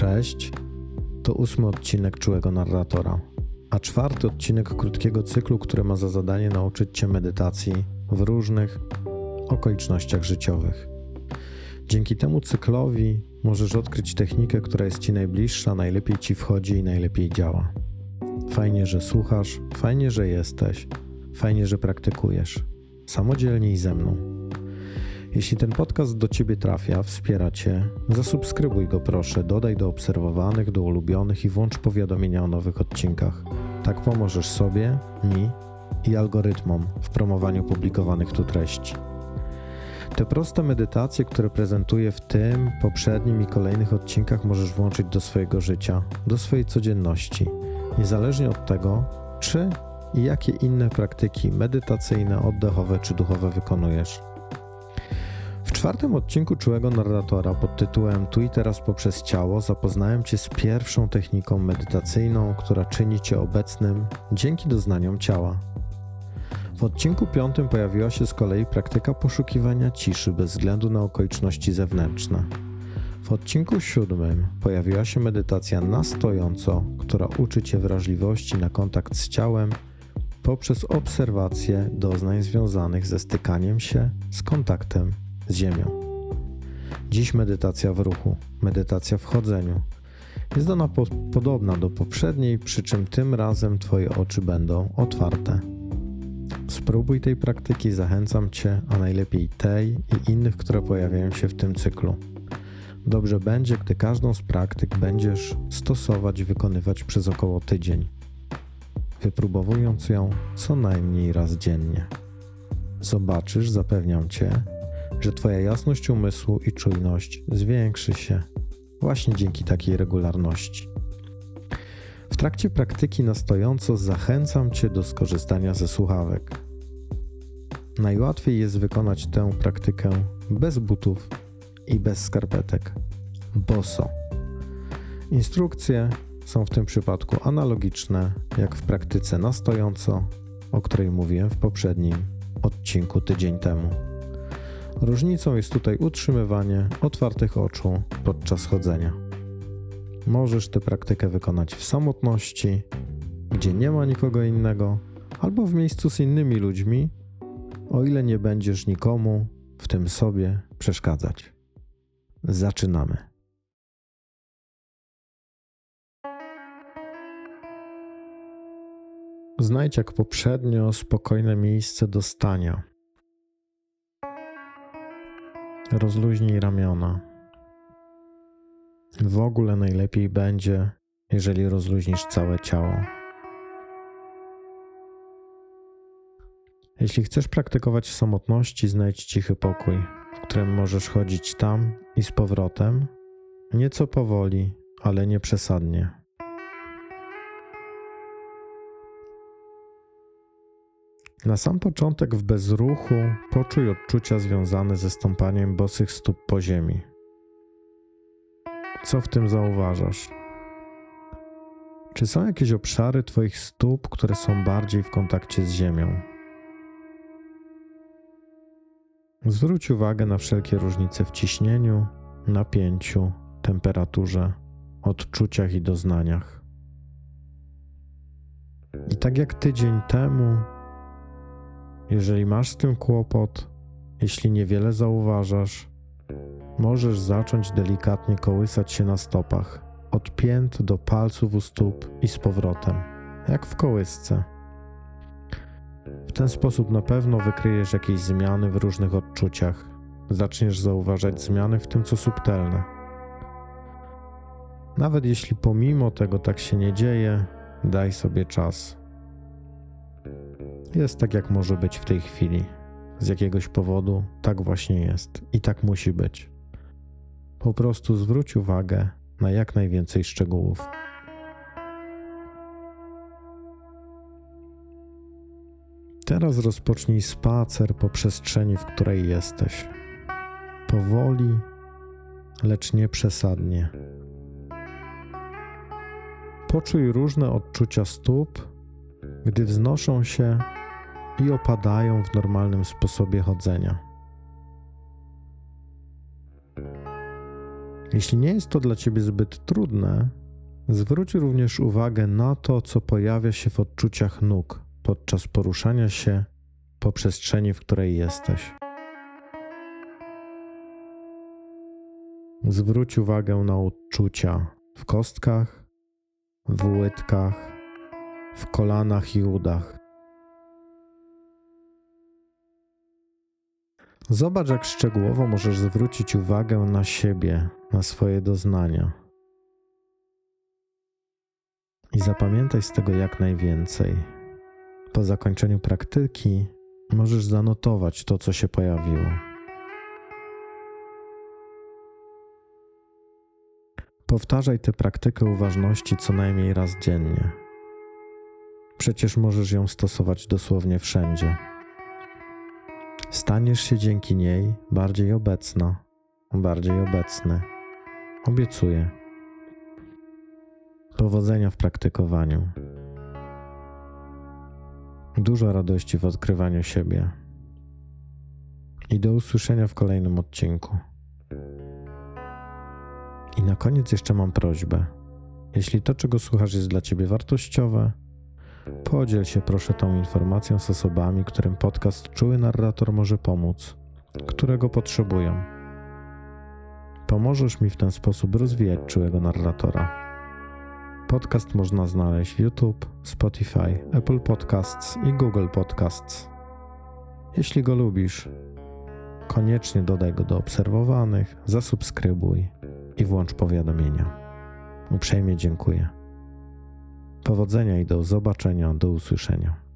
Cześć, to ósmy odcinek Czułego Narratora, a czwarty odcinek krótkiego cyklu, który ma za zadanie nauczyć Cię medytacji w różnych okolicznościach życiowych. Dzięki temu cyklowi możesz odkryć technikę, która jest Ci najbliższa, najlepiej Ci wchodzi i najlepiej działa. Fajnie, że słuchasz, fajnie, że jesteś, fajnie, że praktykujesz. Samodzielnie i ze mną. Jeśli ten podcast do Ciebie trafia, wspiera Cię, zasubskrybuj go proszę, dodaj do obserwowanych, do ulubionych i włącz powiadomienia o nowych odcinkach. Tak pomożesz sobie, mi i algorytmom w promowaniu publikowanych tu treści. Te proste medytacje, które prezentuję w tym, poprzednim i kolejnych odcinkach, możesz włączyć do swojego życia, do swojej codzienności, niezależnie od tego, czy i jakie inne praktyki medytacyjne, oddechowe czy duchowe wykonujesz. Czwartym odcinku Czułego Narratora pod tytułem Tu i teraz poprzez ciało zapoznałem Cię z pierwszą techniką medytacyjną, która czyni Cię obecnym dzięki doznaniom ciała. W odcinku piątym pojawiła się z kolei praktyka poszukiwania ciszy bez względu na okoliczności zewnętrzne. W odcinku siódmym pojawiła się medytacja na stojąco, która uczy Cię wrażliwości na kontakt z ciałem poprzez obserwację doznań związanych ze stykaniem się z kontaktem z ziemią. Dziś medytacja w ruchu, medytacja w chodzeniu. Jest ona po podobna do poprzedniej, przy czym tym razem Twoje oczy będą otwarte. Spróbuj tej praktyki, zachęcam Cię, a najlepiej tej i innych, które pojawiają się w tym cyklu. Dobrze będzie, gdy każdą z praktyk będziesz stosować i wykonywać przez około tydzień, wypróbowując ją co najmniej raz dziennie. Zobaczysz, zapewniam Cię, że Twoja jasność umysłu i czujność zwiększy się właśnie dzięki takiej regularności. W trakcie praktyki na stojąco zachęcam Cię do skorzystania ze słuchawek. Najłatwiej jest wykonać tę praktykę bez butów i bez skarpetek, boso. Instrukcje są w tym przypadku analogiczne jak w praktyce na stojąco, o której mówiłem w poprzednim odcinku tydzień temu. Różnicą jest tutaj utrzymywanie otwartych oczu podczas chodzenia. Możesz tę praktykę wykonać w samotności, gdzie nie ma nikogo innego, albo w miejscu z innymi ludźmi, o ile nie będziesz nikomu, w tym sobie, przeszkadzać. Zaczynamy. Znajdź jak poprzednio spokojne miejsce do stania. Rozluźnij ramiona. W ogóle najlepiej będzie, jeżeli rozluźnisz całe ciało. Jeśli chcesz praktykować w samotności, znajdź cichy pokój, w którym możesz chodzić tam i z powrotem, nieco powoli, ale nie przesadnie. Na sam początek w bezruchu poczuj odczucia związane ze stąpaniem bosych stóp po ziemi. Co w tym zauważasz? Czy są jakieś obszary Twoich stóp, które są bardziej w kontakcie z ziemią? Zwróć uwagę na wszelkie różnice w ciśnieniu, napięciu, temperaturze, odczuciach i doznaniach. I tak jak tydzień temu, jeżeli masz z tym kłopot, jeśli niewiele zauważasz, możesz zacząć delikatnie kołysać się na stopach, od pięt do palców u stóp i z powrotem, jak w kołysce. W ten sposób na pewno wykryjesz jakieś zmiany w różnych odczuciach. Zaczniesz zauważać zmiany w tym, co subtelne. Nawet jeśli pomimo tego tak się nie dzieje, daj sobie czas. Jest tak, jak może być w tej chwili. Z jakiegoś powodu tak właśnie jest i tak musi być. Po prostu zwróć uwagę na jak najwięcej szczegółów. Teraz rozpocznij spacer po przestrzeni, w której jesteś. Powoli, lecz nie przesadnie. Poczuj różne odczucia stóp, gdy wznoszą się i opadają w normalnym sposobie chodzenia. Jeśli nie jest to dla ciebie zbyt trudne, zwróć również uwagę na to, co pojawia się w odczuciach nóg podczas poruszania się po przestrzeni, w której jesteś. Zwróć uwagę na odczucia w kostkach, w łydkach, w kolanach i udach. Zobacz, jak szczegółowo możesz zwrócić uwagę na siebie, na swoje doznania. I zapamiętaj z tego jak najwięcej. Po zakończeniu praktyki możesz zanotować to, co się pojawiło. Powtarzaj tę praktykę uważności co najmniej raz dziennie. Przecież możesz ją stosować dosłownie wszędzie. Staniesz się dzięki niej bardziej obecna, bardziej obecny. Obiecuję. Powodzenia w praktykowaniu. Dużo radości w odkrywaniu siebie. I do usłyszenia w kolejnym odcinku. I na koniec jeszcze mam prośbę. Jeśli to, czego słuchasz, jest dla Ciebie wartościowe, podziel się proszę tą informacją z osobami, którym podcast Czuły Narrator może pomóc, którego potrzebują. Pomożesz mi w ten sposób rozwijać czułego narratora. Podcast można znaleźć w YouTube, Spotify, Apple Podcasts i Google Podcasts. Jeśli go lubisz, koniecznie dodaj go do obserwowanych, zasubskrybuj i włącz powiadomienia. Uprzejmie dziękuję. Powodzenia i do zobaczenia, do usłyszenia.